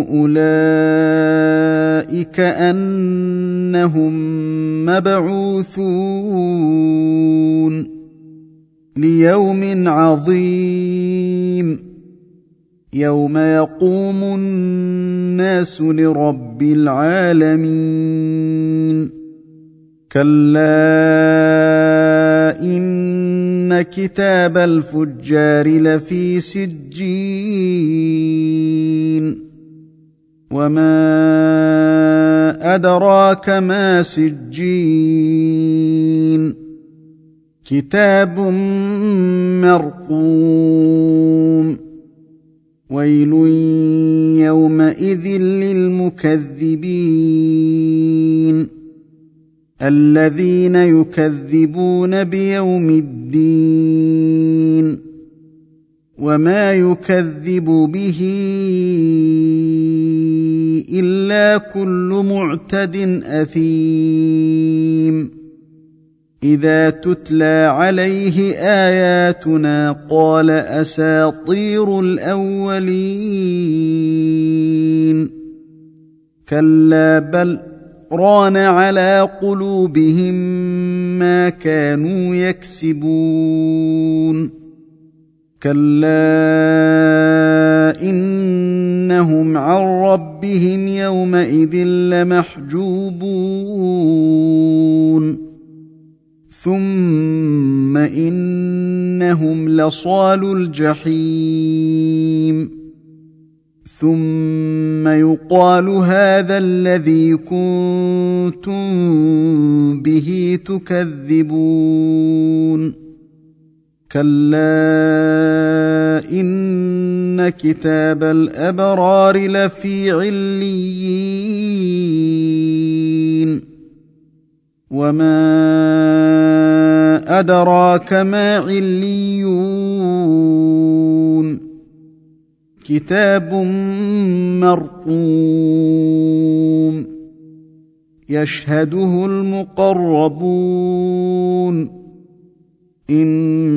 أولئك أنهم مبعوثون ليوم عظيم. يوم يقوم الناس لرب العالمين. كلا إن كتاب الفجار لفي سجين. وما ادراك ما سجين. كتاب مرقوم. ويل يومئذ للمكذبين. الذين يكذبون بيوم الدين. وما يكذب به الا كل معتد اثيم اذا تتلى عليه اياتنا قال اساطير الاولين كلا بل ران على قلوبهم ما كانوا يكسبون كلا انهم عن ربهم يومئذ لمحجوبون ثم انهم لصال الجحيم ثم يقال هذا الذي كنتم به تكذبون كلا إن كتاب الأبرار لفي عليين. وما أدراك ما عليون. كتاب مرقوم. يشهده المقربون. إن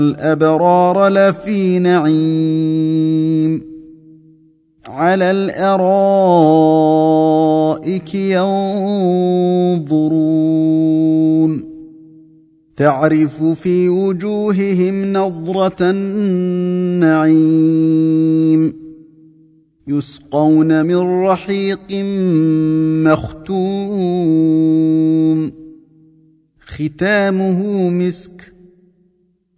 الأبرار لفي نعيم. على الأرائك ينظرون. تعرف في وجوههم نضره النعيم. يسقون من رحيق مختوم. ختامه مسك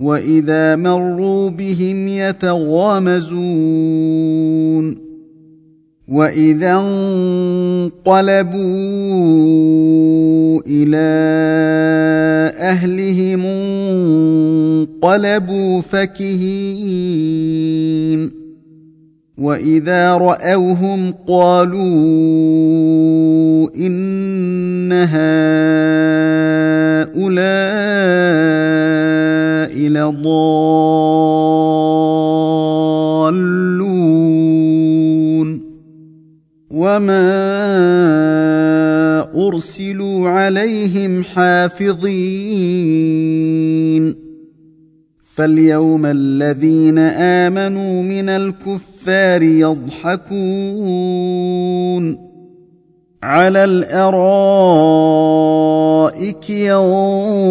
واذا مروا بهم يتغامزون واذا انقلبوا إلى اهلهم انقلبوا فكهين واذا راوهم قالوا ان هؤلاء لضالون وما أرسلوا عليهم حافظين فاليوم الذين آمنوا من الكفار يضحكون على الأرائك ينظرون